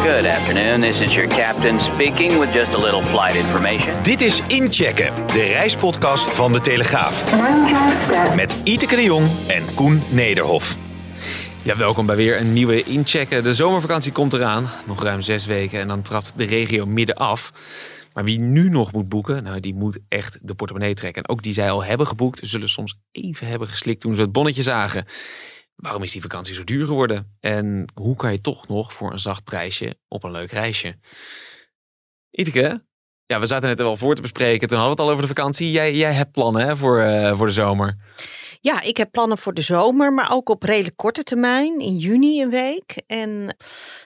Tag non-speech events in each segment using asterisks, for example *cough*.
Good afternoon, this is your captain speaking with just a little flight information. Dit is Inchecken, de reispodcast van De Telegraaf. Met Iteke de Jong en Koen Nederhof. Ja, welkom bij weer een nieuwe Inchecken. De zomervakantie komt eraan, nog ruim zes weken en dan trapt de regio midden af. Maar wie nu nog moet boeken, nou, die moet echt de portemonnee trekken. En ook die zij al hebben geboekt, zullen soms even hebben geslikt toen ze het bonnetje zagen. Waarom is die vakantie zo duur geworden? En hoe kan je toch nog voor een zacht prijsje op een leuk reisje? Iteke, ja, we zaten net wel voor te bespreken. Toen hadden we het al over de vakantie. Jij, jij hebt plannen hè, voor, uh, voor de zomer. Ja, ik heb plannen voor de zomer, maar ook op redelijk korte termijn. In juni een week. En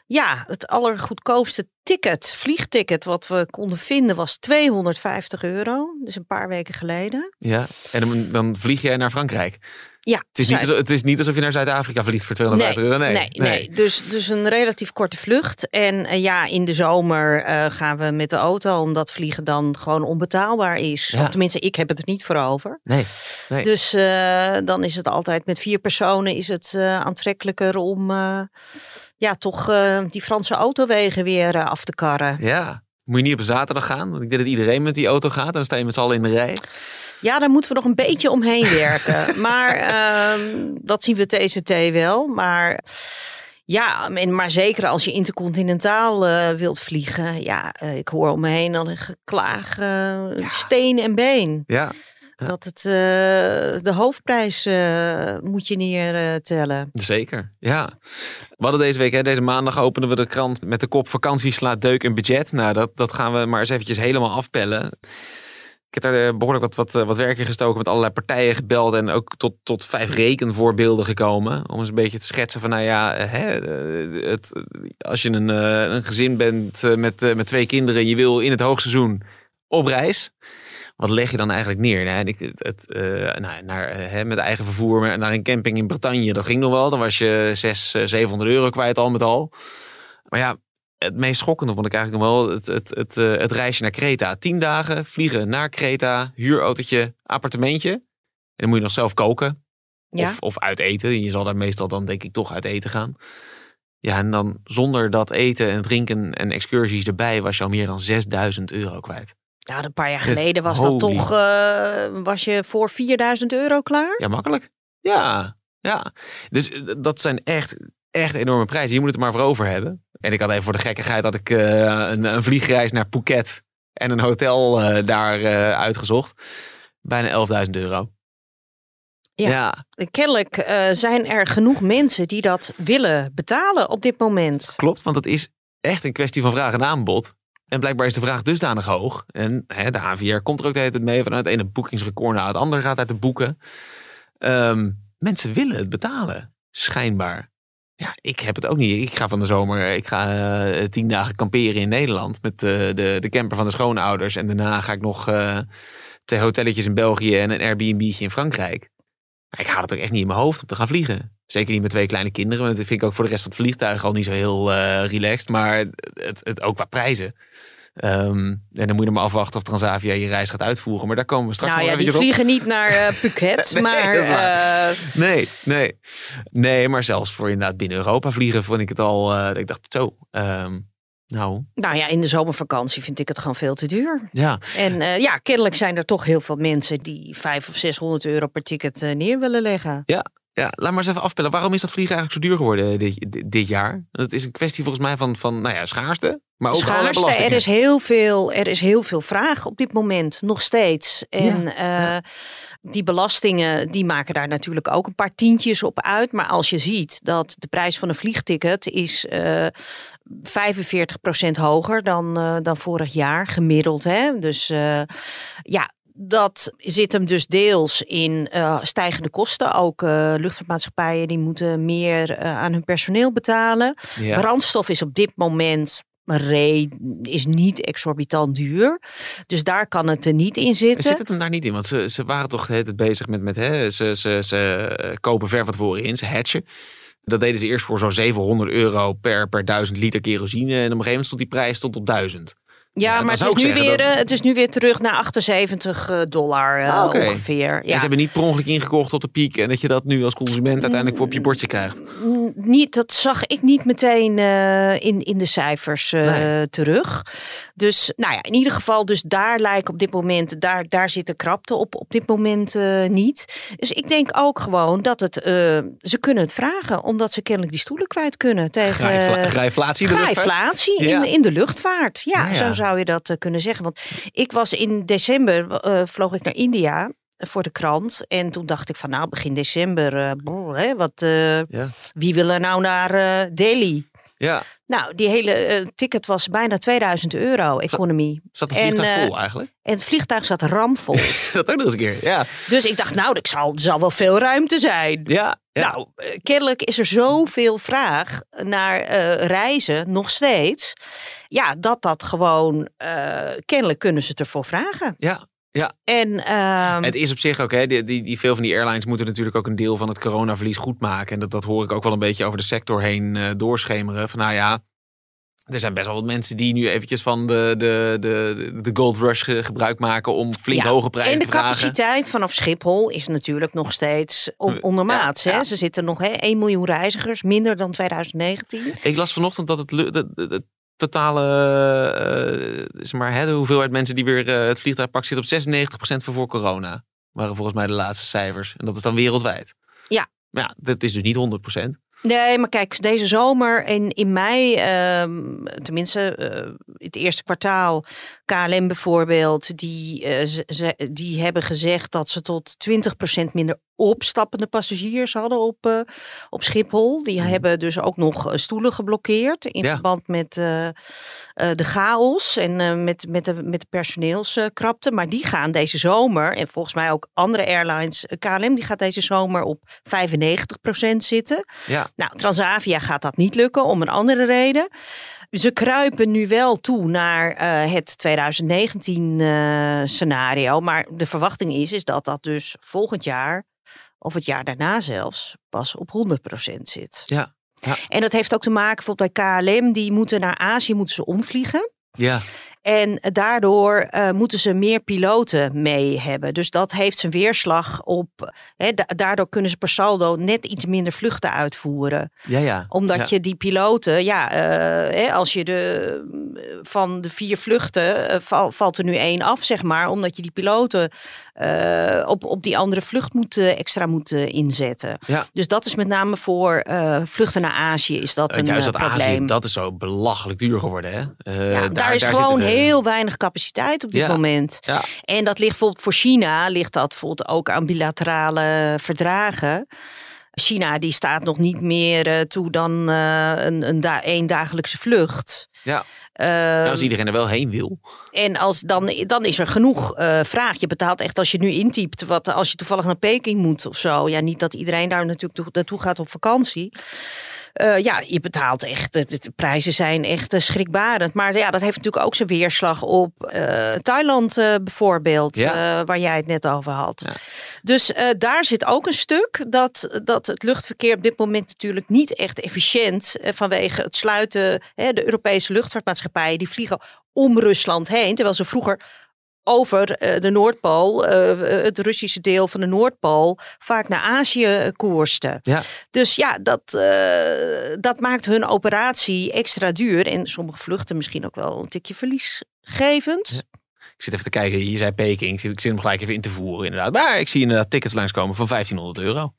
ja, het allergoedkoopste ticket, vliegticket, wat we konden vinden was 250 euro. Dus een paar weken geleden. Ja, en dan, dan vlieg jij naar Frankrijk. Ja, het is, niet, het is niet alsof je naar Zuid-Afrika vliegt voor 250 euro. Nee, nee, nee. Dus, dus een relatief korte vlucht. En uh, ja, in de zomer uh, gaan we met de auto, omdat vliegen dan gewoon onbetaalbaar is. Ja. Of tenminste, ik heb het er niet voor over. Nee. nee. Dus uh, dan is het altijd met vier personen is het aantrekkelijker om ja, toch die Franse autowegen weer af te karren. Ja. Moet je niet op zaterdag gaan? Want ik denk dat iedereen met die auto gaat. Dan sta je met z'n allen in de rij. Ja, daar moeten we nog een beetje omheen werken. *laughs* maar uh, dat zien we TCT wel. Maar ja, maar zeker als je intercontinentaal uh, wilt vliegen. Ja, uh, ik hoor om me heen dan een geklaag, uh, ja. steen en been. Ja. Ja. Dat het de hoofdprijs moet je neertellen. Zeker, ja. We hadden deze week, hè, deze maandag openen we de krant met de kop vakantie slaat deuk en budget. Nou, dat, dat gaan we maar eens eventjes helemaal afpellen. Ik heb daar behoorlijk wat, wat, wat werk in gestoken, met allerlei partijen gebeld en ook tot, tot vijf rekenvoorbeelden gekomen. Om eens een beetje te schetsen van, nou ja, hè, het, als je een, een gezin bent met, met twee kinderen en je wil in het hoogseizoen op reis wat leg je dan eigenlijk neer? Nou, ik, het, nou, naar, hè, met eigen vervoer naar een camping in Bretagne, dat ging nog wel. Dan was je 600, 700 euro kwijt al met al. Maar ja, het meest schokkende vond ik eigenlijk nog wel het, het, het, uh, het reisje naar Kreta. Tien dagen vliegen naar Kreta, huurautootje, appartementje. En dan moet je nog zelf koken. Ja. Of, of uit eten. Je zal daar meestal dan denk ik toch uit eten gaan. Ja, en dan zonder dat eten en drinken en excursies erbij was je al meer dan 6000 euro kwijt. Nou, een paar jaar geleden was dat toch, uh, was je voor 4000 euro klaar? Ja, makkelijk. Ja, ja. Dus dat zijn echt, echt enorme prijzen. Je moet het er maar voor over hebben. En ik had even voor de gekkigheid dat ik uh, een, een, vliegreis naar Phuket en een hotel uh, daar uitgezocht. Bijna 11.000 euro. Ja, ja. kennelijk zijn er genoeg mensen die dat willen betalen op dit moment. Klopt, want het is echt een kwestie van vraag en aanbod. En blijkbaar is de vraag dusdanig hoog. En hè, de AVR komt er ook de hele tijd mee. Vanuit het ene boekingsrecord naar het andere gaat uit de boeken. Um, mensen willen het betalen. Schijnbaar. Ja, ik heb het ook niet. Ik ga van de zomer, ik ga uh, tien dagen kamperen in Nederland. Met uh, de, de camper van de schoonouders. En daarna ga ik nog twee hotelletjes in België en een Airbnb'tje in Frankrijk. Maar ik haal het ook echt niet in mijn hoofd om te gaan vliegen. Zeker niet met twee kleine kinderen. Want dat vind ik ook voor de rest van het vliegtuig al niet zo heel relaxed. Maar het, het, ook qua prijzen. Um, en dan moet je maar afwachten of Transavia je reis gaat uitvoeren. Maar daar komen we straks nou, ja, die vliegen niet naar uh, Phuket. *laughs* nee, maar, uh... nee, nee. Nee, maar zelfs voor inderdaad binnen Europa vliegen vond ik het al... Uh, ik dacht zo... Um, nou. nou ja, in de zomervakantie vind ik het gewoon veel te duur. Ja. En uh, ja, kennelijk zijn er toch heel veel mensen die 500 of 600 euro per ticket uh, neer willen leggen. Ja, ja, laat maar eens even afpellen. Waarom is dat vliegen eigenlijk zo duur geworden dit, dit jaar? Dat is een kwestie volgens mij van, van nou ja, schaarste. Maar ook schaarste, er is, heel veel, er is heel veel vraag op dit moment, nog steeds. En ja, ja. Uh, die belastingen, die maken daar natuurlijk ook een paar tientjes op uit. Maar als je ziet dat de prijs van een vliegticket is uh, 45% hoger dan, uh, dan vorig jaar, gemiddeld. Hè? Dus uh, ja, dat zit hem dus deels in uh, stijgende kosten. Ook uh, luchtvaartmaatschappijen die moeten meer uh, aan hun personeel betalen. Ja. Brandstof is op dit moment is niet exorbitant duur. Dus daar kan het er niet in zitten. Zit het hem daar niet in? Want ze, ze waren toch het bezig met, met hè, ze, ze, ze kopen ver van tevoren in, ze hatchen. Dat deden ze eerst voor zo'n 700 euro per, per 1000 liter kerosine. En op een gegeven moment stond die prijs tot op 1000. Ja, maar het is, nu weer, dat- eh, het is nu weer terug naar 78 eh, dollar eh, Ah, ongeveer. En Ja. ze hebben niet per ongeluk ingekocht op de piek en dat je dat nu als consument uiteindelijk voor op je bordje krijgt. Mm, Niet, dat zag ik niet meteen in, in de cijfers Nee. terug. Dus nou ja, in ieder geval, dus daar lijkt op dit moment, daar, daar zit de krapte op, op dit moment niet. Dus ik denk ook gewoon dat het, ze kunnen het vragen, omdat ze kennelijk die stoelen kwijt kunnen tegen... Grijfla- Grijflatie. in de luchtvaart. Grijflatie Ja. in, de luchtvaart. Ja, Ja, ja. zo zou je dat eh, kunnen zeggen. Want ik was in december, eh, vloog ik naar India voor de krant. En toen dacht ik van nou, begin december, eh, hè, wat, eh, Ja. wie wil er nou naar eh, Delhi? Ja, Nou, die hele eh, ticket was bijna 2000 euro, economie. zat En, vliegtuig eh, vol eigenlijk? En het vliegtuig zat ramvol. *laughs* Dat ook nog eens een keer. Ja, dus ik dacht, nou, er zal, er zal wel veel ruimte zijn. ja, ja. Nou, eh, kennelijk is er zoveel vraag naar reizen, nog steeds. Ja, dat dat gewoon, kennelijk kunnen ze het ervoor vragen. ja. En ehm, Het is op zich ook, hè, die, die, die, veel van die airlines moeten natuurlijk ook een deel van het coronaverlies goed maken. En dat, dat hoor ik ook wel een beetje over de sector heen eh, doorschemeren. Van nou ja, er zijn best wel wat mensen die nu eventjes van de, de, de, de gold rush ge- gebruik maken om flink Ja, hoge prijzen en de te vragen. capaciteit vanaf Schiphol is natuurlijk nog steeds on- Ja, ondermaats. ja. Hè? Ze zitten nog hè, 1 miljoen reizigers, minder dan 2019. Ik las vanochtend dat het, de, de, de totale eh, zeg maar, hè, de hoeveelheid mensen die weer eh, het vliegtuig pakken zit op 96% van voor corona. Waren volgens mij de laatste cijfers. En dat is dan wereldwijd. Ja. Maar ja, dat is dus niet 100%. Nee, maar kijk, deze zomer in, in mei, ehm, tenminste eh, het eerste kwartaal, KLM bijvoorbeeld, die, eh, ze- die hebben gezegd dat ze tot 20% minder opstappende passagiers hadden op, eh, op Schiphol. Die Mhm. hebben dus ook nog eh, stoelen geblokkeerd in Ja. verband met de chaos en met, met, de, met de personeelskrapte. Maar die gaan deze zomer, en volgens mij ook andere airlines, KLM, die gaat deze zomer op 95% zitten. Ja. Nou, Transavia gaat dat niet lukken om een andere reden. Ze kruipen nu wel toe naar eh, het 2019 eh, scenario. Maar de verwachting is, is dat dat dus volgend jaar, of het jaar daarna zelfs, pas op 100% zit. Ja, ja. En dat heeft ook te maken bijvoorbeeld bij KLM. Die moeten naar Azië moeten ze omvliegen. Ja, En daardoor eh, moeten ze meer piloten mee hebben. Dus dat heeft zijn weerslag op. Hè, da- daardoor kunnen ze per saldo net iets minder vluchten uitvoeren ja, ja. omdat Ja. je die piloten, ja, eh, hè, als je de van de vier vluchten eh, val- valt er nu één af, zeg maar, omdat je die piloten eh, op, op die andere vlucht moet, eh, extra moet eh, inzetten. Ja. Dus dat is met name voor eh, vluchten naar Azië is dat een juist eh, dat probleem. Azië, dat is zo belachelijk duur geworden. Hè? Eh, ja, daar, is gewoon eh, heel weinig capaciteit op dit Ja. moment. Ja. En dat ligt bijvoorbeeld voor China, ligt dat bijvoorbeeld ook aan bilaterale verdragen. China die staat nog niet meer eh, toe dan eh, een, een da één dagelijkse vlucht. Ja. Ehm, Nou, als iedereen er wel heen wil. en als, dan, dan is er genoeg eh, vraag. Je betaalt echt als je nu intypt, wat, als je toevallig naar Peking moet of zo. Ja, niet dat iedereen daar natuurlijk toe- naartoe gaat op vakantie. Eh, ja, je betaalt echt, de, de prijzen zijn echt eh, schrikbarend. Maar ja, dat heeft natuurlijk ook zijn weerslag op eh, Thailand bijvoorbeeld, Ja. waar jij het net over had. Ja. Dus daar zit ook een stuk dat, dat het luchtverkeer op dit moment natuurlijk niet echt efficiënt vanwege het sluiten. Hè, de Europese luchtvaartmaatschappijen die vliegen om Rusland heen, terwijl ze vroeger over eh, de Noordpool, eh, het Russische deel van de Noordpool, vaak naar Azië eh, koersten. Ja. Dus ja, dat, dat maakt hun operatie extra duur en sommige vluchten misschien ook wel een tikje verliesgevend. Ja. Ik zit even te kijken, je zei Peking. Ik zit, ik zit hem gelijk even in te voeren inderdaad. Maar ik zie inderdaad tickets langskomen van 1500 euro.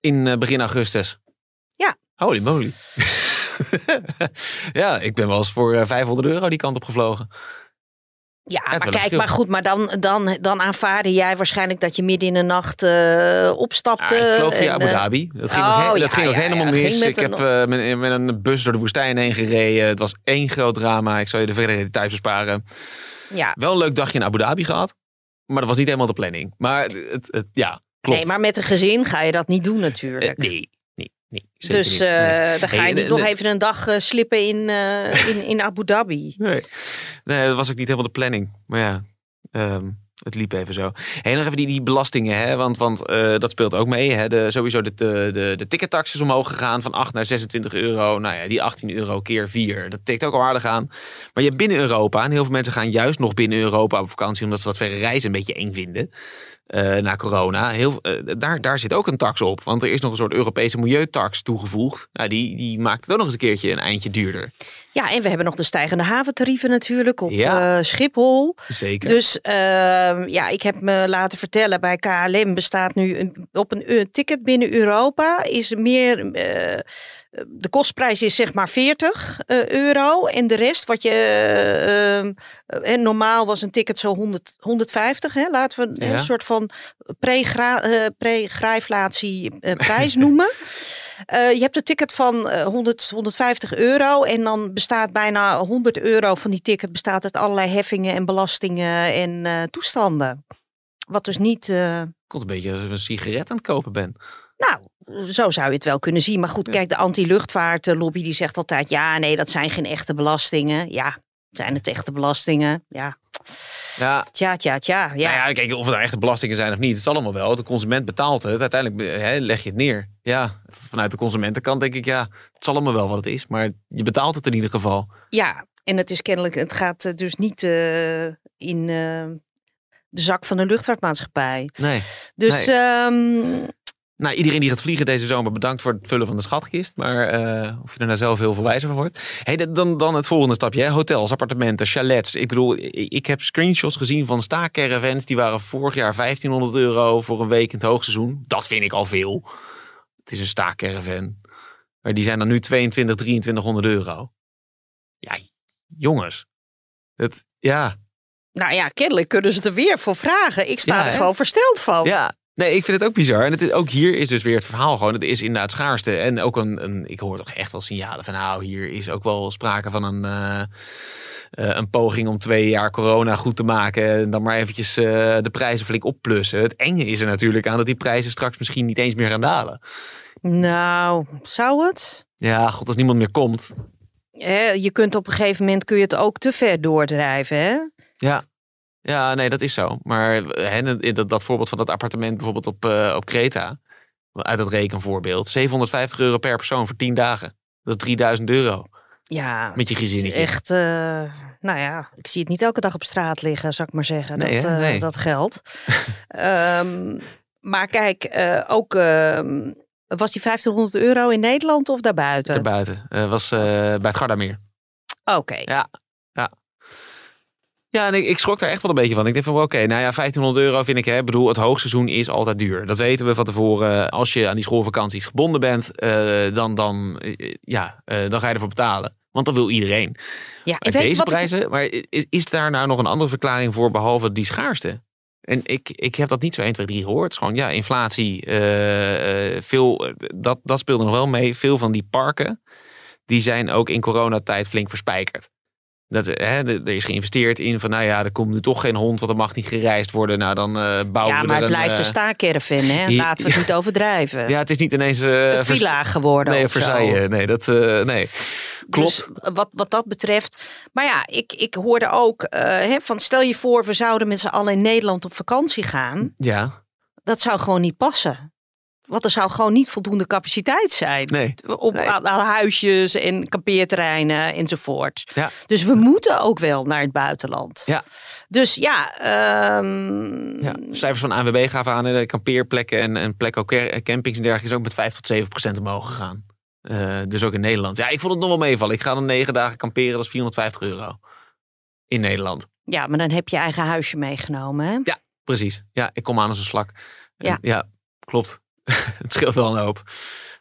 In begin augustus. Ja. Holy moly. *laughs* ja, ik ben wel eens voor eh, 500 euro die kant op gevlogen. Ja, maar kijk, verschil. maar goed, maar dan, dan, dan aanvaarde jij waarschijnlijk dat je midden in de nacht eh, opstapte. Ah, ik vloog via en, Abu eh, Dhabi. Dat ging, oh, nog, he- dat ja, ging ja, helemaal mis. Ik heb eh, met, met een bus door de woestijn heen gereden. Het was één groot drama. Ik zal je de verdere details besparen. ja. Wel een leuk dagje in Abu Dhabi gehad. Maar dat was niet helemaal de planning. Maar het, het, ja, klopt. Nee, maar met een gezin ga je dat niet doen natuurlijk. nee, nee. zeker dus niet. eh, dan ga je nog de- even een dag eh, slippen in, eh, in, in Abu Dhabi. Nee. nee, dat was ook niet helemaal de planning. Maar ja, ehm, Het liep even zo. Hey, nog even die, die belastingen, hè? want, want uh, dat speelt ook mee. Hè? De, sowieso de, de, de, de tickettax is omhoog gegaan van 8 naar 26 euro. Nou ja, die 18 euro keer 4, dat tikt ook al aardig aan. Maar je hebt binnen Europa, en heel veel mensen gaan juist nog binnen Europa op vakantie, omdat ze dat verre reizen een beetje eng vinden. Uh, na corona. Heel, uh, daar, daar zit ook een tax op. Want er is nog een soort Europese milieutax toegevoegd. Nou, die, die maakt het ook nog eens een keertje een eindje duurder. Ja, en we hebben nog de stijgende haventarieven natuurlijk op ja, Schiphol. Zeker. Dus ja, ik heb me laten vertellen, bij KLM bestaat nu een, op een ticket binnen Europa is meer de kostprijs is zeg maar 40 uh, euro. En de rest, wat je. Uh, normaal was een ticket zo 100, 150. Hè? Laten we ja. een soort van pre-grijflatie prijs *laughs* noemen. Je hebt een ticket van 100, 150 euro. En dan bestaat bijna 100 euro van die ticket bestaat uit allerlei heffingen en belastingen en toestanden. Wat dus niet. Komt een beetje als je een sigaret aan het kopen bent. Nou, zo zou je het wel kunnen zien. Maar goed, kijk, de anti-luchtvaartlobby die zegt altijd... ja, nee, dat zijn geen echte belastingen. Ja, zijn het echte belastingen? Ja. Ja. Tja, tja, tja. Ja. Nou ja, kijk, of het echte belastingen zijn of niet, het is allemaal wel. De consument betaalt het. Uiteindelijk hè, leg je het neer. Ja, vanuit de consumentenkant denk ik, ja, het is allemaal wel wat het is. Maar je betaalt het in ieder geval. Ja, en het is kennelijk, het gaat eh, dus niet uh, in uh, de zak van de luchtvaartmaatschappij. Nee. Dus nee. Um, nou, iedereen die gaat vliegen deze zomer, bedankt voor het vullen van de schatkist. Maar uh, of je er nou zelf heel veel wijzer van wordt. Hey, dan, dan het volgende stapje. Hè? Hotels, appartementen, chalets. Ik bedoel, ik heb screenshots gezien van staakcaravans. Die waren vorig jaar 1500 euro voor een week in het hoogseizoen. Dat vind ik al veel. Het is een staakcaravan. Maar die zijn dan nu 22, 2300 euro. Ja, jongens. Het, ja. Nou ja, kennelijk kunnen ze er weer voor vragen. Ik sta ja, er gewoon versteld van. Ja, Nee, ik vind het ook bizar. En het is, ook hier is dus weer het verhaal gewoon. Het is inderdaad schaarste. En ook een, een ik hoor toch echt wel signalen van nou, hier is ook wel sprake van een, uh, uh, een poging om twee jaar corona goed te maken. En dan maar eventjes uh, de prijzen flink opplussen. Het enge is er natuurlijk aan dat die prijzen straks misschien niet eens meer gaan dalen. Nou, zou het? Ja, god, als niemand meer komt. je kunt op een gegeven moment kun je het ook te ver doordrijven, hè? Ja. Ja, nee, dat is zo. Maar hè, dat, dat voorbeeld van dat appartement bijvoorbeeld op, uh, op Kreta, uit het rekenvoorbeeld, 750 euro per persoon voor 10 dagen. Dat is 3000 euro. Ja, met je gezinnetje. Echt, uh, nou ja, ik zie het niet elke dag op straat liggen, zou ik maar zeggen. Nee, dat, nee. dat geldt. um, *laughs* maar kijk, ook ehm, was die 1500 euro in Nederland of daarbuiten? Daarbuiten. was bij het Gardameer. Oké. Okay. Ja, ja. En ik, ik schrok daar echt wel een beetje van. Ik dacht van, oké, nou ja, 1500 euro vind ik, hè, bedoel, het hoogseizoen is altijd duur. Dat weten we van tevoren. Als je aan die schoolvakanties gebonden bent, uh, dan, dan, uh, ja, uh, dan ga je ervoor betalen. Want dat wil iedereen. Ja, en deze prijzen, ik... maar is, is daar nou nog een andere verklaring voor behalve die schaarste? En ik, ik heb dat niet zo 1, 2, 3 gehoord. Het is gewoon, ja, inflatie, veel, dat, dat speelde nog wel mee. Veel van die parken, die zijn ook in coronatijd flink verspijkerd. Dat, hè, er is geïnvesteerd in van, nou ja, er komt nu toch geen hond, want er mag niet gereisd worden. Nou, dan uh, bouwen ja, we maar er het blijft een, een staakerven, hè? Laten we het niet overdrijven. Ja, het is niet ineens... Uh, een villa geworden Nee, Versailles. Nee, dat, uh, nee. Klopt. Dus wat, wat dat betreft. Maar ja, ik, ik hoorde ook hè, van, stel je voor, we zouden met z'n allen in Nederland op vakantie gaan. Ja. Dat zou gewoon niet passen. Want er zou gewoon niet voldoende capaciteit zijn. Nee. Op nee. Aan, aan huisjes en kampeerterreinen enzovoort. Ja. Dus we moeten ook wel naar het buitenland. Ja. Dus ja, um... ja. Cijfers van ANWB gaven aan de kampeerplekken en, en plekken, ook campings en dergelijke, is ook met 5 tot 7 procent omhoog gegaan. Uh, dus ook in Nederland. Ja, ik vond het nog wel meevallen. Ik ga dan negen dagen kamperen, dat is 450 euro. In Nederland. Ja, maar dan heb je eigen huisje meegenomen, hè? Ja, precies. Ja, ik kom aan als een slak. Ja, en, ja klopt. *laughs* het scheelt wel een hoop.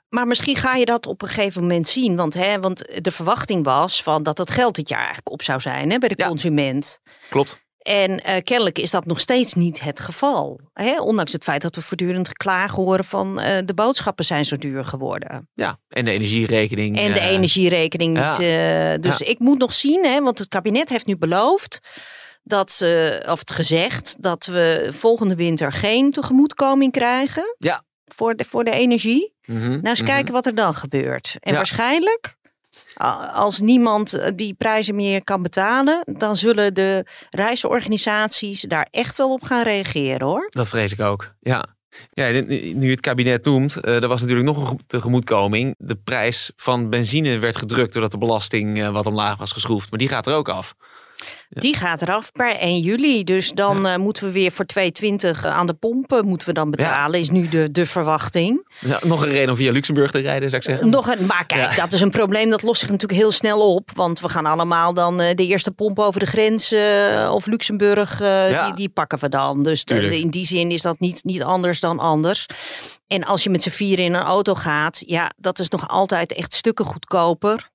Maar misschien ga je dat op een gegeven moment zien. Want, hè, want de verwachting was van dat het geld dit jaar eigenlijk op zou zijn hè, bij de ja. consument. Klopt. En uh, kennelijk is dat nog steeds niet het geval. Hè? Ondanks het feit dat we voortdurend geklaag horen van uh, de boodschappen zijn zo duur geworden. Ja, en de energierekening. En de uh, energierekening ja. niet. dus Ja. ik moet nog zien, hè, want het kabinet heeft nu beloofd dat ze, of het gezegd, dat we volgende winter geen tegemoetkoming krijgen. Ja. Voor de, voor de energie. Mhm, Nou, eens mhm. kijken wat er dan gebeurt. En Ja. waarschijnlijk Als niemand eh, die prijzen meer kan betalen, dan zullen de reisorganisaties daar echt wel op gaan reageren hoor. Dat vrees ik ook, ja. Ja, nu je het kabinet noemt, uh, er was natuurlijk nog een tegemoetkoming. De prijs van benzine werd gedrukt doordat de belasting uh, wat omlaag was geschroefd. Maar die gaat er ook af. Die gaat eraf per 1 juli. Dus dan uh, moeten we weer voor 2,20 aan de pompen moeten we dan betalen. Is nu de, de verwachting. Ja, nog een reden om via Luxemburg te rijden, zou ik zeggen. Nog een, maar kijk, dat is een probleem. Dat lost zich natuurlijk heel snel op. Want we gaan allemaal dan uh, de eerste pomp over de grens uh, of Luxemburg. Die, die, pakken we dan. Dus de, in die zin is dat niet, niet anders dan anders. En als je met z'n vier in een auto gaat, ja, dat is nog altijd echt stukken goedkoper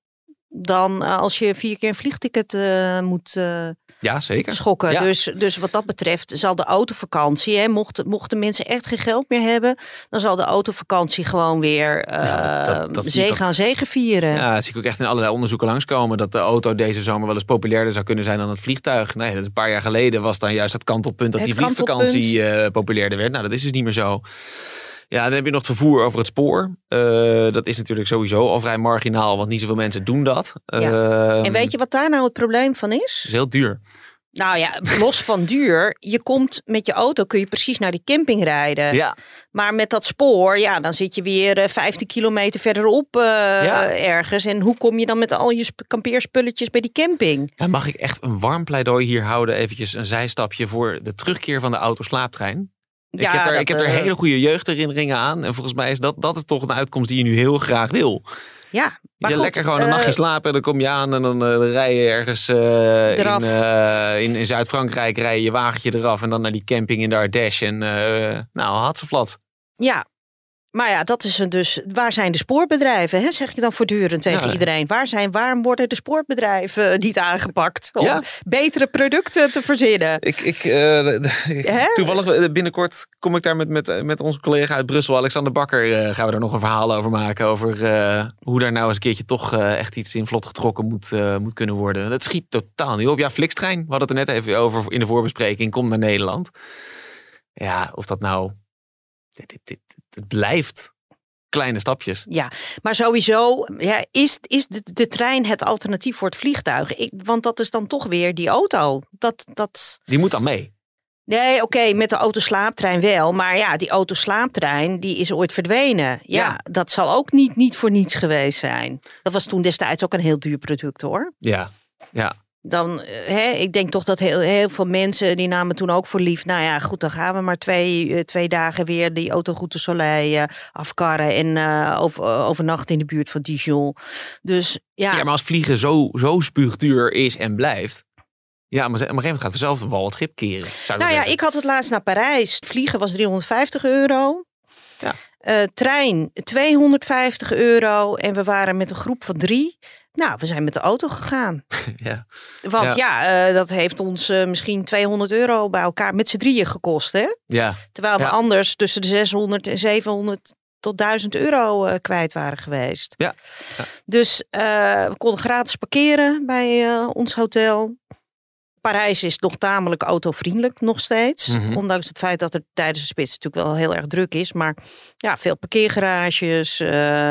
dan uh, als je vier keer een vliegticket uh, moet uh, ja, zeker. schokken. Ja. Dus, dus wat dat betreft zal de autovakantie, hè, mochten, mochten mensen echt geen geld meer hebben, dan zal de autovakantie gewoon weer ja, dat, dat zee gaan zegen vieren. Ja, dat zie ik ook echt in allerlei onderzoeken langskomen. Dat de auto deze zomer wel eens populairder zou kunnen zijn dan het vliegtuig. Nee, dat is een paar jaar geleden was dan juist het kantelpunt dat Het die vliegvakantie populairder werd. Nou, dat is dus niet meer zo. Ja, dan heb je nog het vervoer over het spoor. Uh, dat is natuurlijk sowieso al vrij marginaal, want niet zoveel mensen doen dat. Ja. Uh, en weet je wat daar nou het probleem van is? Het is heel duur. Nou ja, los van duur. Je komt met je auto, kun je precies naar die camping rijden. Ja. Maar met dat spoor, ja, dan zit je weer uh, 15 kilometer verderop uh, ja. ergens. En hoe kom je dan met al je kampeerspulletjes bij die camping? Ja, mag ik echt een warm pleidooi hier houden? Eventjes een zijstapje voor de terugkeer van de autoslaaptrein. Ja, ik heb, er, ik heb er uh, hele goede jeugdherinneringen aan. En volgens mij is dat, dat is toch een uitkomst die je nu heel graag wil. Ja, maar je goed, lekker gewoon een uh, nachtje slapen en dan kom je aan en dan uh, rij je ergens uh, in, in, in Zuid-Frankrijk, rij je je wagentje eraf en dan naar die camping in de Ardèche en nou, had ze flat. Ja, maar ja, dat is een dus. Waar zijn de spoorbedrijven? Hè? Zeg je dan voortdurend tegen Ja. iedereen. Waar zijn, waarom worden de spoorbedrijven niet aangepakt om Ja. betere producten te verzinnen? Ik, ik, eh, *laughs* toevallig eh, binnenkort kom ik daar met, met, met onze collega uit Brussel, Alexander Bakker, eh, gaan we er nog een verhaal over maken. Over eh, hoe daar nou eens een keertje toch eh, echt iets in vlot getrokken moet, eh, moet kunnen worden. Dat schiet totaal niet op. Ja, Flixtrein, we hadden het er net even over in de voorbespreking, komt naar Nederland. Ja, of dat nou... Dit, dit, dit, het blijft kleine stapjes. Ja, maar sowieso ja, is, is de, de trein het alternatief voor het vliegtuig. Ik, want dat is dan toch weer die auto. Dat, dat... Die moet dan mee. Nee, oké, met de autoslaaptrein wel. Maar ja, die autoslaaptrein die is ooit verdwenen. Ja, Ja. dat zal ook niet, niet voor niets geweest zijn. Dat was toen destijds ook een heel duur product hoor. Ja, ja. Dan, eh, hè, ik denk toch dat heel, heel veel mensen die namen toen ook voor lief. Nou ja, goed, dan gaan we maar twee, eh, twee dagen weer die autoroute Soleil eh, afkarren en eh, over, overnachten in de buurt van Dijon. Dus ja, Ja, maar als vliegen zo, zo spuugduur is en blijft. Ja, maar op een gegeven moment gaat vanzelf de wal het schip keren. Nou ja, zeggen. ik had het laatst naar Parijs. Vliegen was 350 euro. Ja. Eh, trein 250 euro. En we waren met een groep van drie. Nou, we zijn met de auto gegaan. *laughs* Ja. Want ja, eh, dat heeft ons eh, misschien 200 euro bij elkaar met z'n drieën gekost. Hè? ja, Terwijl we Ja. anders tussen de 600 en 700 tot 1000 euro eh, kwijt waren geweest. Ja. Ja. Dus we konden gratis parkeren bij ons hotel. Parijs is nog tamelijk autovriendelijk nog steeds. Mhm. Ondanks het feit dat er tijdens de spits natuurlijk wel heel erg druk is. Maar ja, veel parkeergarages. eh,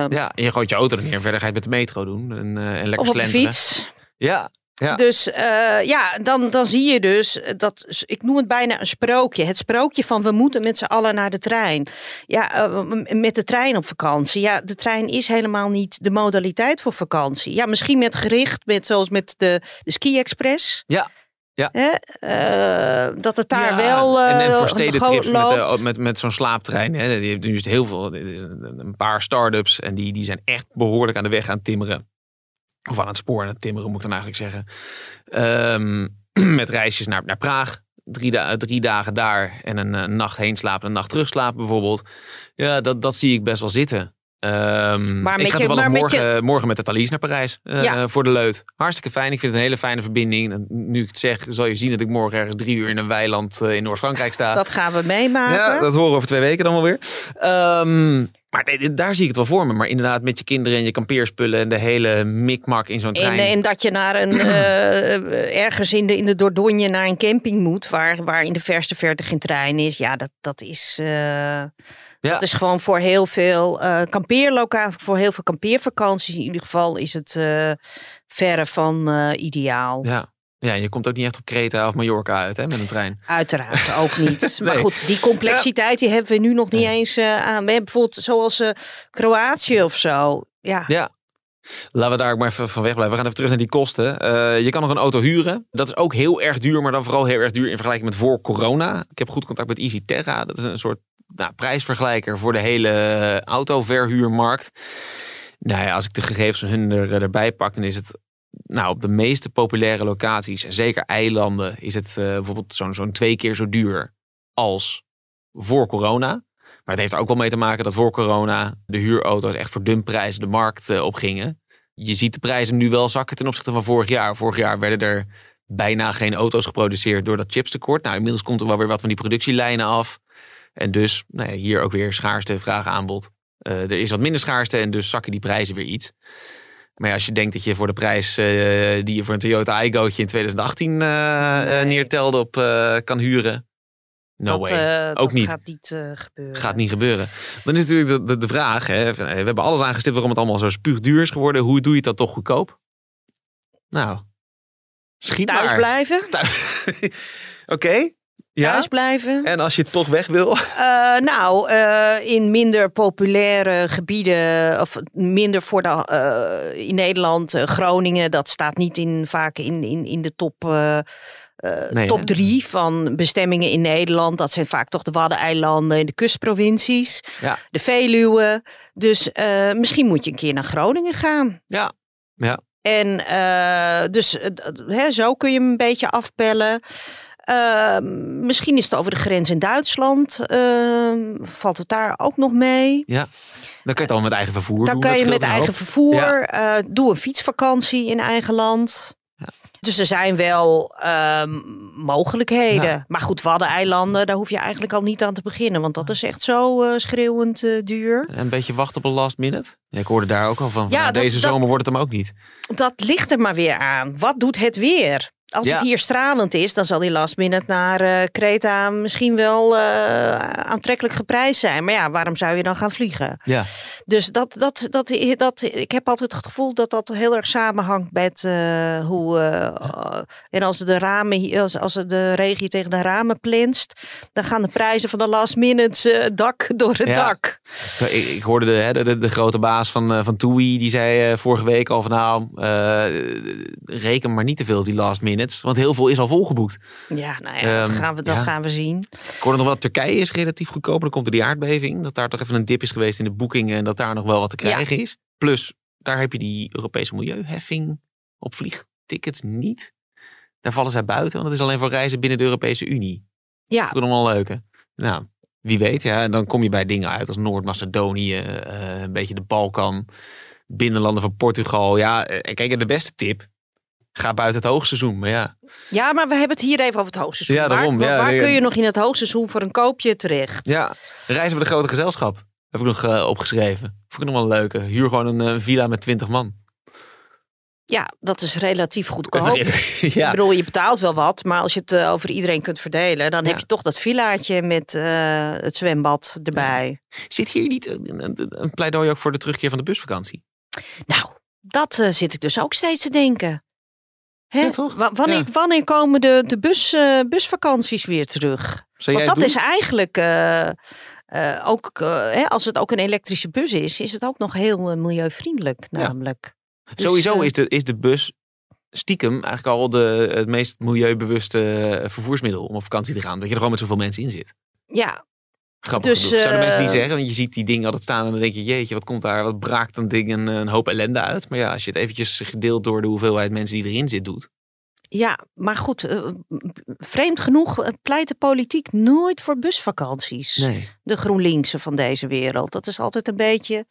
ja, en je gooit je auto er neer verder ga je met de metro doen. En, eh, en lekker of op de fiets. Ja, ja. Dus eh, ja, dan, dan zie je dus dat, ik noem het bijna een sprookje. Het sprookje van we moeten met z'n allen naar de trein. Ja, met de trein op vakantie. Ja, de trein is helemaal niet de modaliteit voor vakantie. Ja, misschien met gericht, met, zoals met de, de Ski Express. Ja, ja. Eh, dat het daar Ja, wel. en, en eh, voor stedentrips met, loopt. de, met, met zo'n slaaptrein. Hè, die hebben nu heel veel. Een een paar start-ups. En die, die zijn echt behoorlijk aan de weg aan het timmeren. Of aan het spoor aan het timmeren, moet ik dan eigenlijk zeggen. Ehm, *clears throat* met reisjes naar, naar Praag. Drie, da- drie dagen daar en een, eh, nacht heen slapen, een nacht terugslapen bijvoorbeeld. Ja, dat, dat zie ik best wel zitten. Ehm, Maar ik ga je- maar morgen, morgen met de Thalys naar Parijs eh, Ja. voor de leut. Hartstikke fijn. Ik vind het een hele fijne verbinding. En Nu ik het zeg, zal je zien dat ik morgen ergens drie uur in een weiland eh, in Noord-Frankrijk sta. Dat gaan we meemaken. Ja, dat horen we over twee weken dan wel weer. Ehm, maar nee, daar zie ik het wel voor me. Maar inderdaad, met je kinderen en je kampeerspullen en de hele mikmak in zo'n trein. En, en dat je naar een, *clears throat* eh, ergens in de, in de Dordogne naar een camping moet, waar, waar in de verste verte geen trein is. Ja, dat, dat is. Ja. Dat is gewoon voor heel veel kampeerlokaal, voor heel veel kampeervakanties in ieder geval is het eh, verre van eh, ideaal. Ja. ja, je komt ook niet echt op Kreta of Mallorca uit hè, met een trein. Uiteraard ook niet. *laughs* Maar goed, die complexiteit die hebben we nu nog niet Nee. eens aan. We hebben bijvoorbeeld zoals Kroatië of zo. Ja, Ja. Laten we daar ook maar even van weg blijven. We gaan even terug naar die kosten. Je kan nog een auto huren. Dat is ook heel erg duur, maar dan vooral heel erg duur in vergelijking met voor corona. Ik heb goed contact met Easy Terra. Dat is een soort nou, prijsvergelijker voor de hele autoverhuurmarkt. Nou als ik de gegevens van hun er, erbij pak, dan is het nou, op de meeste populaire locaties, en zeker eilanden, is het eh, bijvoorbeeld zo'n zo'n twee keer zo duur als voor corona. Maar het heeft er ook wel mee te maken dat voor corona de huurauto's echt voor dumprijzen de markt eh, op gingen. Je ziet de prijzen nu wel zakken ten opzichte van vorig jaar. Vorig jaar werden er bijna geen auto's geproduceerd door dat chipstekort. Nou, inmiddels komt er wel weer wat van die productielijnen af. En dus nou ja, hier ook weer schaarste vraag aanbod. Eh, er is wat minder schaarste en dus zakken die prijzen weer iets. Maar ja, als je denkt dat je voor de prijs eh, die je voor een Toyota Aygootje in 2018 eh, Nee. neertelde op kan huren. No dat, way. Ook dat niet. gaat niet gebeuren. Gaat niet gebeuren. Dan is natuurlijk de, de, de vraag. Hè, van, we hebben alles aangestipt waarom het allemaal zo spuugduur is geworden. Hoe doe je dat toch goedkoop? Nou, schiet Thuis maar. blijven. *laughs* Oké. Ja. Thuis blijven. En als je toch weg wil. Eh, nou, eh, in minder populaire gebieden, of minder voor de, eh, in Nederland, Groningen, dat staat niet in, vaak in, in, in de top, Nee, top hè? drie van bestemmingen in Nederland. Dat zijn vaak toch de Waddeneilanden en de kustprovincies, Ja. de Veluwe. Dus misschien moet je een keer naar Groningen gaan. Ja. Ja. En dus hè, zo kun je hem een beetje afpellen. Eh, misschien is het over de grens in Duitsland. eh, valt het daar ook nog mee? Dan kan je het al met eigen vervoer Dan doen. kan dat je met eigen hoop. vervoer. Ja. eh, doe een fietsvakantie in eigen land. Ja. Dus er zijn wel ehm, mogelijkheden. Ja. Maar goed, Waddeneilanden, daar hoef je eigenlijk al niet aan te beginnen. Want dat is echt zo eh, schreeuwend eh, duur. Een beetje wachten op een last minute. Ja, ik hoorde daar ook al van. van, Ja, nou, dat- deze dat- zomer wordt het hem ook niet. Dat ligt er maar weer aan. Wat doet het weer? Als Ja. het hier stralend is, dan zal die last minute naar eh Kreta misschien wel eh, aantrekkelijk geprijsd zijn. Maar ja, waarom zou je dan gaan vliegen? Ja. Dus dat, dat, dat, dat, ik heb altijd het gevoel dat dat heel erg samenhangt met eh, hoe. eh, en als de, ramen, als, als de regen tegen de ramen plinst, dan gaan de prijzen van de last minute eh, dak door het Ja. dak. Ik, ik hoorde de, de, de grote baas van, eh, van TUI, die zei eh, vorige week al van nou, eh, reken maar niet te veel die last minutes. Want heel veel is al volgeboekt. Ja, nou ja, dat, Ehm, gaan we, dat ja. gaan we zien. Ik hoorde nog wel, Turkije is relatief goedkoper. Dan komt er die aardbeving. Dat daar toch even een dip is geweest in de boekingen. En dat daar nog wel wat te Ja. krijgen is. Plus, daar heb je die Europese milieuheffing op vliegtickets niet. Daar vallen zij buiten, want het is alleen voor reizen binnen de Europese Unie. Ja, Dat is nog wel een leuke. Nou, wie weet. Ja, en dan kom je bij dingen uit als Noord-Macedonië, eh, een beetje de Balkan, binnenlanden van Portugal. Ja, eh, en kijk, de beste tip. Ga buiten het hoogseizoen. Maar ja, Ja, maar we hebben het hier even over het hoogseizoen. Ja, daarom, Waar, ja, waar nee, kun je nog in het hoogseizoen voor een koopje terecht? ja reizen we de grote gezelschap. Heb ik nog eh, opgeschreven. Vond ik nog wel een leuke. Huur gewoon een eh, villa met 20 man. Ja, dat is relatief goedkoop. *laughs* Ik ja. bedoel, je betaalt wel wat, maar als je het eh, over iedereen kunt verdelen, dan Ja. heb je toch dat villaatje met eh, het zwembad erbij. Zit hier niet een, pleidooi ook voor de terugkeer van de busvakantie? Nou, dat eh, zit ik dus ook steeds te denken. Hè? Wanneer, wanneer komen de, de bus, busvakanties weer terug? Zou Want dat doen? is eigenlijk ook, hè, als het ook een elektrische bus is, is het ook nog heel milieuvriendelijk Ja. namelijk. Dus, Sowieso eh, is, de, is de bus stiekem eigenlijk al de, het meest milieubewuste eh, vervoersmiddel om op vakantie te gaan. Dat je er gewoon met zoveel mensen in zit. Ja, Grappig Dus, genoeg. Zouden mensen niet eh, zeggen? Want je ziet die dingen altijd staan en dan denk je, jeetje, wat komt daar, wat braakt een ding een, een hoop ellende uit. Maar ja, als je het eventjes gedeeld door de hoeveelheid mensen die erin zit doet. Ja, maar goed, eh, vreemd genoeg eh, pleit de politiek nooit voor busvakanties. Nee. De GroenLinksen van deze wereld. Dat is altijd een beetje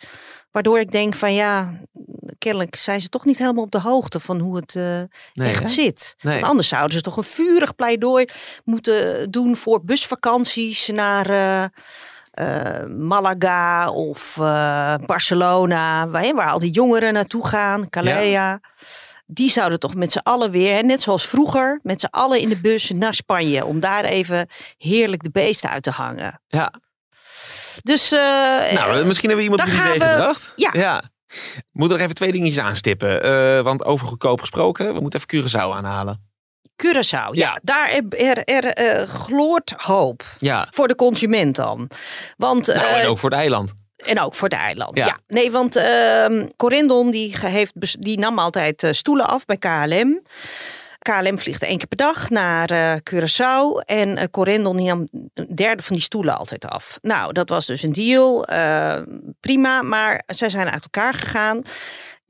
waardoor ik denk van ja, kennelijk zijn ze toch niet helemaal op de hoogte van hoe het eh, nee echt hè? zit. Nee. Want anders zouden ze toch een vurig pleidooi moeten doen voor busvakanties naar Malaga of Barcelona, waar, waar al die jongeren naartoe gaan, Calais. Die zouden toch met z'n allen weer, net zoals vroeger, met z'n allen in de bus naar Spanje. Om daar even heerlijk de beesten uit te hangen. Ja. Dus uh, nou, misschien hebben we iemand die idee gebracht. Ja. ja. Moet er even twee dingetjes aanstippen. Uh, want over goedkoop gesproken, we moeten even Curaçao aanhalen. Curaçao, ja. Daar er, er, uh, gloort hoop. Ja. Voor de consument dan. Want, nou, en ook voor het eiland. En ook voor het eiland, ja. Nee, want uh, Corendon die, heeft, die nam altijd stoelen af bij KLM. KLM vliegt één keer per dag naar uh, Curaçao. En uh, Corendon nam een derde van die stoelen altijd af. Nou, dat was dus een deal. Uh, prima, maar zij zijn uit elkaar gegaan.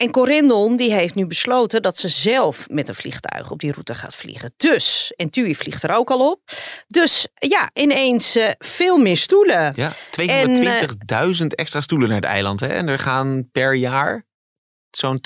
En Corendon die heeft nu besloten dat ze zelf met een vliegtuig op die route gaat vliegen. Dus, en TUI vliegt er ook al op. Dus ja, ineens veel meer stoelen. Ja, 220.000 extra stoelen naar het eiland. Hè? En er gaan per jaar zo'n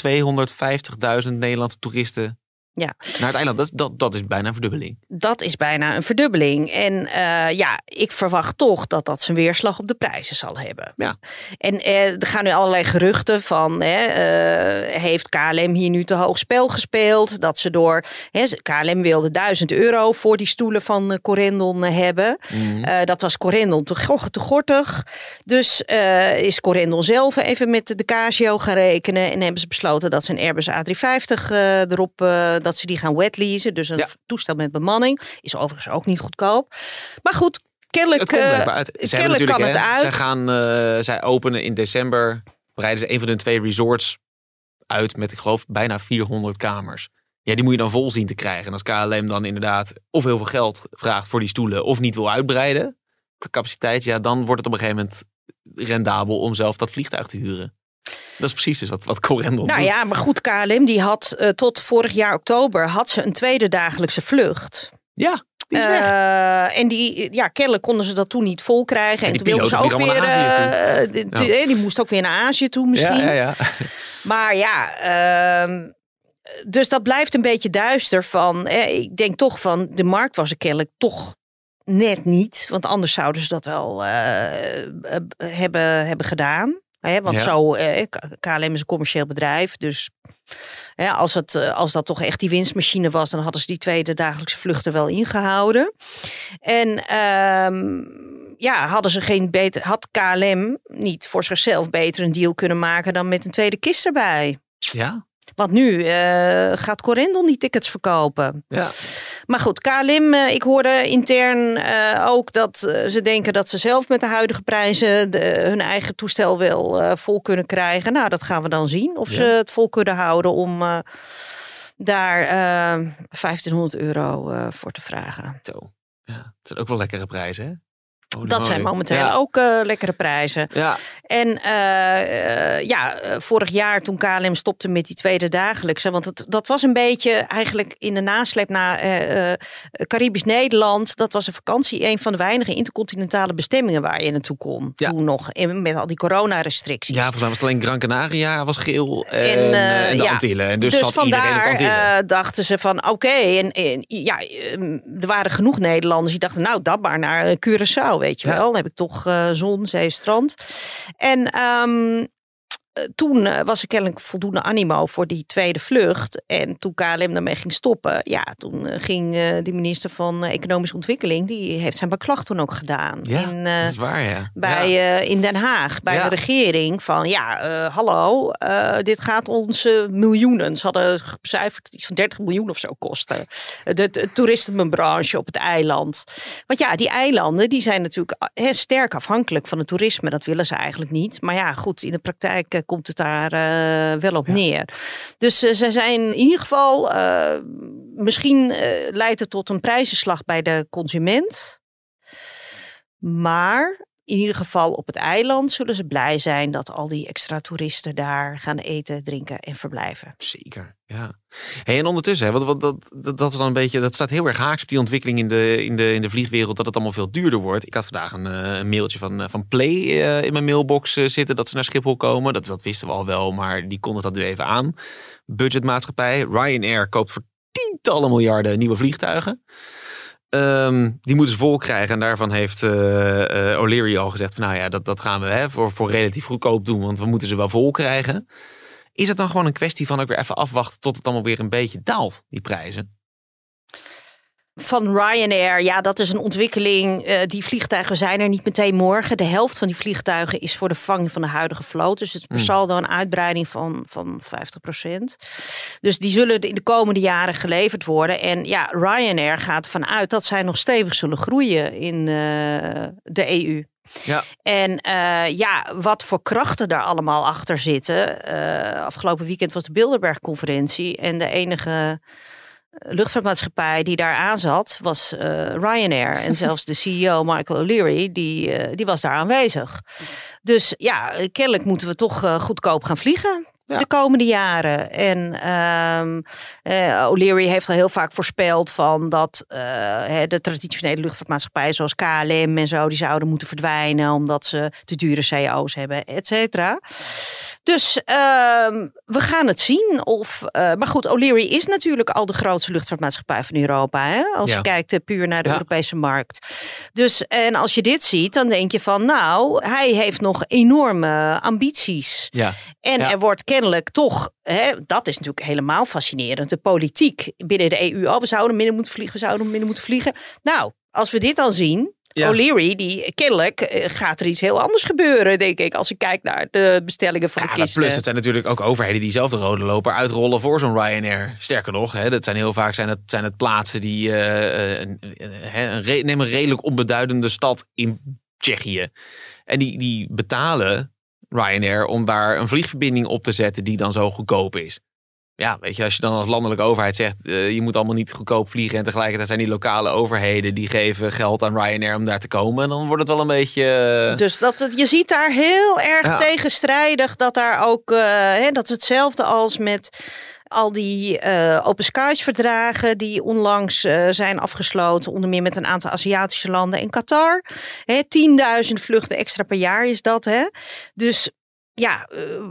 250.000 Nederlandse toeristen ja. Naar het eiland, dat, dat, dat is bijna een verdubbeling. Dat is bijna een verdubbeling. En uh, ja, ik verwacht toch dat dat zijn weerslag op de prijzen zal hebben. Ja. En uh, er gaan nu allerlei geruchten van, hè, uh, heeft KLM hier nu te hoog spel gespeeld? Dat ze door, hè, KLM wilde 1000 euro voor die stoelen van Corendon hebben. Mm. dat was Corendon te, te gortig. Dus is Corendon zelf even met de Casio gaan rekenen. En hebben ze besloten dat ze een Airbus A350 erop dat ze die gaan wetleasen. Dus een toestel met bemanning. Is overigens ook niet goedkoop. Maar goed, kennelijk, het uit. Ze kennelijk kan het uit. Zij, gaan, uh, zij openen in december. Breiden ze een van hun twee resorts uit met, ik geloof, bijna 400 kamers. Ja, die moet je dan vol zien te krijgen. En als KLM dan inderdaad of heel veel geld vraagt voor die stoelen... of niet wil uitbreiden qua capaciteit... ja, dan wordt het op een gegeven moment rendabel om zelf dat vliegtuig te huren. Dat is precies dus wat, wat Corendon Nou ja, maar goed, KLM die had uh, tot vorig jaar oktober had ze een tweede dagelijkse vlucht. Ja, die is weg. Uh, en die, ja, kennelijk konden ze dat toen niet vol krijgen. En, en toen wilden ze ook weer. Uh, die, ja. die, moest ook weer naar Azië toe misschien. Ja, ja. Maar ja, uh, dus dat blijft een beetje duister van. ik denk toch van de markt was er kennelijk toch net niet. Want anders zouden ze dat wel hebben, hebben gedaan. Hè, want zo, eh, KLM is een commercieel bedrijf, dus hè, als, het, eh, als dat toch echt die winstmachine was, dan hadden ze die tweede dagelijkse vluchten wel ingehouden. En ehm, ja, hadden ze geen beter, had KLM niet voor zichzelf beter een deal kunnen maken dan met een tweede kist erbij. Ja. Want nu uh, gaat Corendon die tickets verkopen. Ja. Maar goed, KLM, uh, ik hoorde intern uh, ook dat ze denken dat ze zelf met de huidige prijzen de, hun eigen toestel wel vol kunnen krijgen. Nou, dat gaan we dan zien. Of ja. ze het vol kunnen houden om daar 1500 euro voor te vragen. Zo. Ja, het zijn ook wel lekkere prijzen, hè? Dat zijn momenteel ook uh, lekkere prijzen. Ja. En uh, uh, ja, vorig jaar toen KLM stopte met die tweede dagelijkse, want het, dat was een beetje eigenlijk in de nasleep naar Caribisch Nederland. Dat was een vakantie, een van de weinige intercontinentale bestemmingen waar je naartoe kon. Ja. Toen nog, met al die coronarestricties. Ja, volgens mij was het alleen Gran Canaria was geel en, en, en de. Antillen. En dus, dus zat vandaar iedereen dachten ze van oké, okay, en, en, ja, er waren genoeg Nederlanders die dachten nou, dat maar naar Curaçao weet je wel. Dan heb ik toch uh, zon, zee, strand. En um, eh, toen eh, was er kennelijk voldoende animo voor die tweede vlucht. En toen KLM daarmee ging stoppen, ja, toen eh, ging de minister van Economische Ontwikkeling, die heeft zijn beklag toen ook gedaan. Ja, in, dat is waar, ja. Bij, ja. in Den Haag, bij de regering, van ja, hallo, dit gaat ons miljoenen. Ze hadden becijferd iets van 30 miljoen of zo kosten. De, de toeristenbranche op het eiland. Want ja, die eilanden, die zijn natuurlijk sterk afhankelijk van het toerisme. Dat willen ze eigenlijk niet. Maar ja, goed, in de praktijk komt het daar uh, wel op neer. Dus uh, zij zijn in ieder geval, uh, misschien leidt het tot een prijzenslag bij de consument. Maar in ieder geval op het eiland zullen ze blij zijn dat al die extra toeristen daar gaan eten, drinken en verblijven. Zeker, ja. En ondertussen, hè, wat, dat, dat, dat, is dan een beetje, dat staat heel erg haaks op die ontwikkeling in de, in de, in de vliegwereld, dat het allemaal veel duurder wordt. Ik had vandaag een, eh, een mailtje van, eh, van Play uh, in mijn mailbox zitten dat ze naar Schiphol komen. Dat, dat wisten we al wel, maar die konden dat nu even aan. Budgetmaatschappij, Ryanair koopt voor tientallen miljarden nieuwe vliegtuigen. Um, die moeten ze vol krijgen. En daarvan heeft uh, O'Leary al gezegd: van, Nou ja, dat, dat gaan we hè, voor, voor relatief goedkoop doen, want we moeten ze wel vol krijgen. Is het dan gewoon een kwestie van ook weer even afwachten tot het allemaal weer een beetje daalt, die prijzen? Van Ryanair, ja, dat is een ontwikkeling. Uh, die vliegtuigen zijn er niet meteen morgen. De helft van die vliegtuigen is voor de vervanging van de huidige vloot. Dus het mm. zal dan een uitbreiding van, van 50%. Dus die zullen in de komende jaren geleverd worden. En ja, Ryanair gaat ervan uit dat zij nog stevig zullen groeien in uh, de EU. Ja. En uh, ja, wat voor krachten daar allemaal achter zitten. Afgelopen weekend was de Bilderberg-conferentie. En de enige luchtvaartmaatschappij die daar aan zat, was uh, Ryanair. En *laughs* zelfs de CEO Michael O'Leary, die, uh, die was daar aanwezig. Dus ja, kennelijk moeten we toch uh, goedkoop gaan vliegen de komende jaren. En um, uh, O'Leary heeft al heel vaak voorspeld van dat uh, de traditionele luchtvaartmaatschappijen zoals KLM en zo, die zouden moeten verdwijnen omdat ze te dure CO's hebben, et cetera. Dus uh, we gaan het zien. Of, uh, maar goed, O'Leary is natuurlijk al de grootste luchtvaartmaatschappij van Europa. Hè? Als je kijkt puur naar de ja. Europese markt. Dus en als je dit ziet, dan denk je van nou, hij heeft nog enorme ambities. Ja. En er wordt kennelijk toch, hè, dat is natuurlijk helemaal fascinerend, de politiek binnen de EU. Oh, we zouden minder moeten vliegen, we zouden minder moeten vliegen. Nou, als we dit al zien, ja. O'Leary, die kennelijk eh, gaat er iets heel anders gebeuren, denk ik, als ik kijk naar de bestellingen van ja, de kisten. Plus, het zijn natuurlijk ook overheden die zelf de rode loper uitrollen voor zo'n Ryanair. Sterker nog, hè, dat zijn heel vaak zijn het, zijn het plaatsen die, uh, een, een, neem een redelijk onbeduidende stad in Tsjechië. En die, die betalen Ryanair om daar een vliegverbinding op te zetten die dan zo goedkoop is. Ja, weet je, als je dan als landelijke overheid zegt, uh, je moet allemaal niet goedkoop vliegen en tegelijkertijd zijn die lokale overheden die geven geld aan Ryanair om daar te komen, dan wordt het wel een beetje. Uh... Dus dat het, je ziet daar heel erg ja. tegenstrijdig dat daar ook, uh, hè, dat is hetzelfde als met al die uh, Open Skies verdragen die onlangs uh, zijn afgesloten, onder meer met een aantal Aziatische landen en Qatar. 10.000 vluchten extra per jaar is dat. Hè? Dus ja,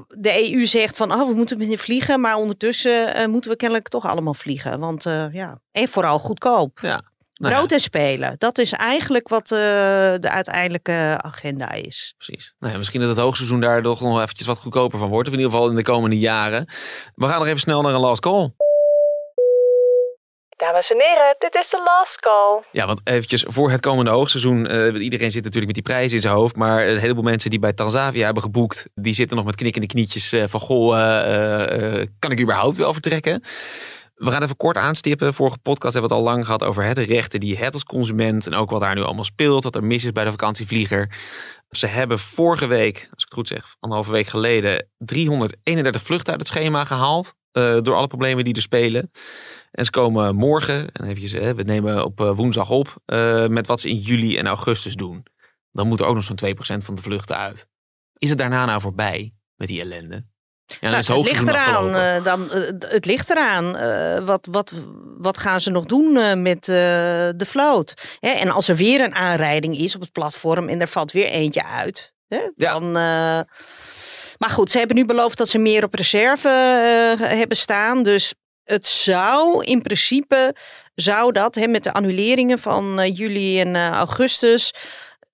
de EU zegt van oh, we moeten minder vliegen, maar ondertussen moeten we kennelijk toch allemaal vliegen. Want ja, en vooral goedkoop. Ja. Nou Brood en spelen. Dat is eigenlijk wat uh, de uiteindelijke agenda is. Precies. Nou ja, misschien dat het hoogseizoen daar toch nog eventjes wat goedkoper van wordt. Of in ieder geval in de komende jaren. We gaan nog even snel naar een last call. Dames en heren, dit is de last call. Ja, want eventjes voor het komende hoogseizoen. Uh, iedereen zit natuurlijk met die prijzen in zijn hoofd. Maar een heleboel mensen die bij Tanzavia hebben geboekt. Die zitten nog met knikkende knietjes uh, van goh, uh, kan ik überhaupt wel vertrekken? We gaan even kort aanstippen. Vorige podcast hebben we het al lang gehad over hè, de rechten die je hebt als consument. En ook wat daar nu allemaal speelt. Wat er mis is bij de vakantievlieger. Ze hebben vorige week, als ik het goed zeg, anderhalve week geleden, 331 vluchten uit het schema gehaald. Uh, door alle problemen die er spelen. En ze komen morgen, en eventjes, hè, we nemen op uh, woensdag op, uh, met wat ze in juli en augustus doen. Dan moet er ook nog zo'n 2% van de vluchten uit. Is het daarna nou voorbij met die ellende? Ja, nou, het, ligt eraan, uh, dan, uh, het ligt eraan. Uh, wat, wat, wat gaan ze nog doen met de vloot? Hè? En als er weer een aanrijding is op het platform en er valt weer eentje uit. Hè? Dan, maar goed, ze hebben nu beloofd dat ze meer op reserve hebben staan. Dus het zou in principe, zou dat hè, met de annuleringen van juli en augustus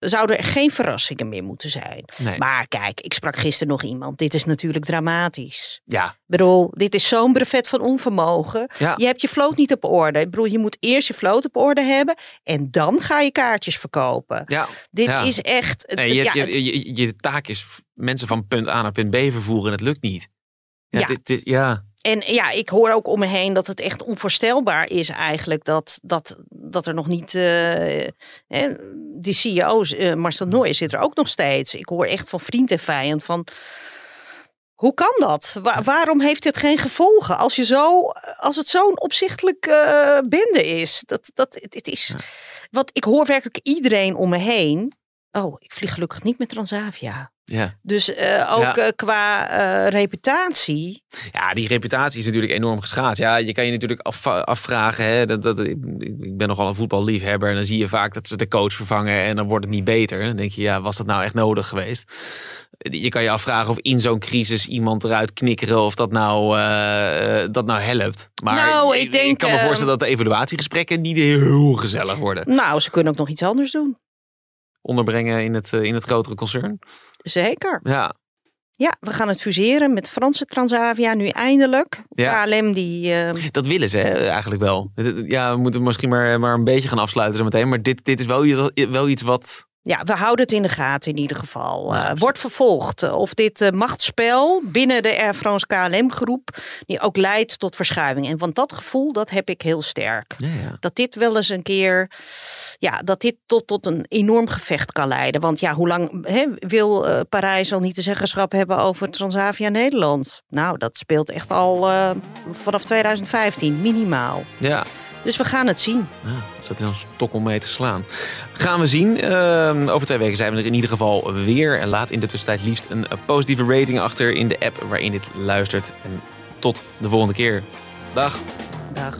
zouden er geen verrassingen meer moeten zijn. Nee. Maar kijk, ik sprak gisteren nog iemand. Dit is natuurlijk dramatisch. Ja. Ik bedoel, dit is zo'n brevet van onvermogen. Ja. Je hebt je vloot niet op orde. Ik bedoel, je moet eerst je vloot op orde hebben en dan ga je kaartjes verkopen. Ja. Dit ja. is echt. Nee, je, ja, je, je, je, taak is mensen van punt A naar punt B vervoeren en het lukt niet. Ja, dit, ja. En ja, ik hoor ook om me heen dat het echt onvoorstelbaar is eigenlijk dat, dat, dat er nog niet. Uh, die CEO's, uh, Marcel Nooy zit er ook nog steeds. Ik hoor echt van vriend en vijand van. Hoe kan dat? waarom heeft dit geen gevolgen? Als, je zo, als het zo'n opzichtelijk uh, bende is. Dat, dat, het is, ja. Want ik hoor werkelijk iedereen om me heen. Oh, ik vlieg gelukkig niet met Transavia. Ja. Dus uh, ook ja. uh, qua uh, reputatie. Ja, die reputatie is natuurlijk enorm geschaad. Ja, je kan je natuurlijk af, afvragen. Hè, dat, dat, ik, ik ben nogal een voetballiefhebber. En dan zie je vaak dat ze de coach vervangen en dan wordt het niet beter. Dan denk je, ja, was dat nou echt nodig geweest? Je kan je afvragen of in zo'n crisis iemand eruit knikkeren of dat nou, dat nou helpt. Maar nou, ik, denk, ik kan me voorstellen dat de evaluatiegesprekken niet heel gezellig worden. Nou, ze kunnen ook nog iets anders doen onderbrengen in het, in het grotere concern. Zeker. Ja. Ja, we gaan het fuseren met Franse Transavia nu eindelijk. Ja. KLM die... eh, Dat willen ze hè, eigenlijk wel. Ja, we moeten misschien maar, maar een beetje gaan afsluiten zo meteen. Maar dit, dit is wel, wel iets wat... Ja, we houden het in de gaten in ieder geval. Nou, Eh, wordt vervolgd eh, of dit eh, machtsspel binnen de Air France KLM-groep... die ook leidt tot verschuiving. En want dat gevoel, dat heb ik heel sterk. Ja, ja. Dat dit wel eens een keer... Ja, dat dit tot, tot een enorm gevecht kan leiden. Want ja, hoe lang wil Parijs al niet de zeggenschap hebben over Transavia Nederland? Nou, dat speelt echt al vanaf 2015, minimaal. ja. Dus we gaan het zien. Ja, zat in een stok om mee te slaan. Gaan we zien. Ehm, over twee weken zijn we er in ieder geval weer. En laat in de tussentijd liefst een positieve rating achter in de app waarin dit luistert. En tot de volgende keer. Dag. Dag.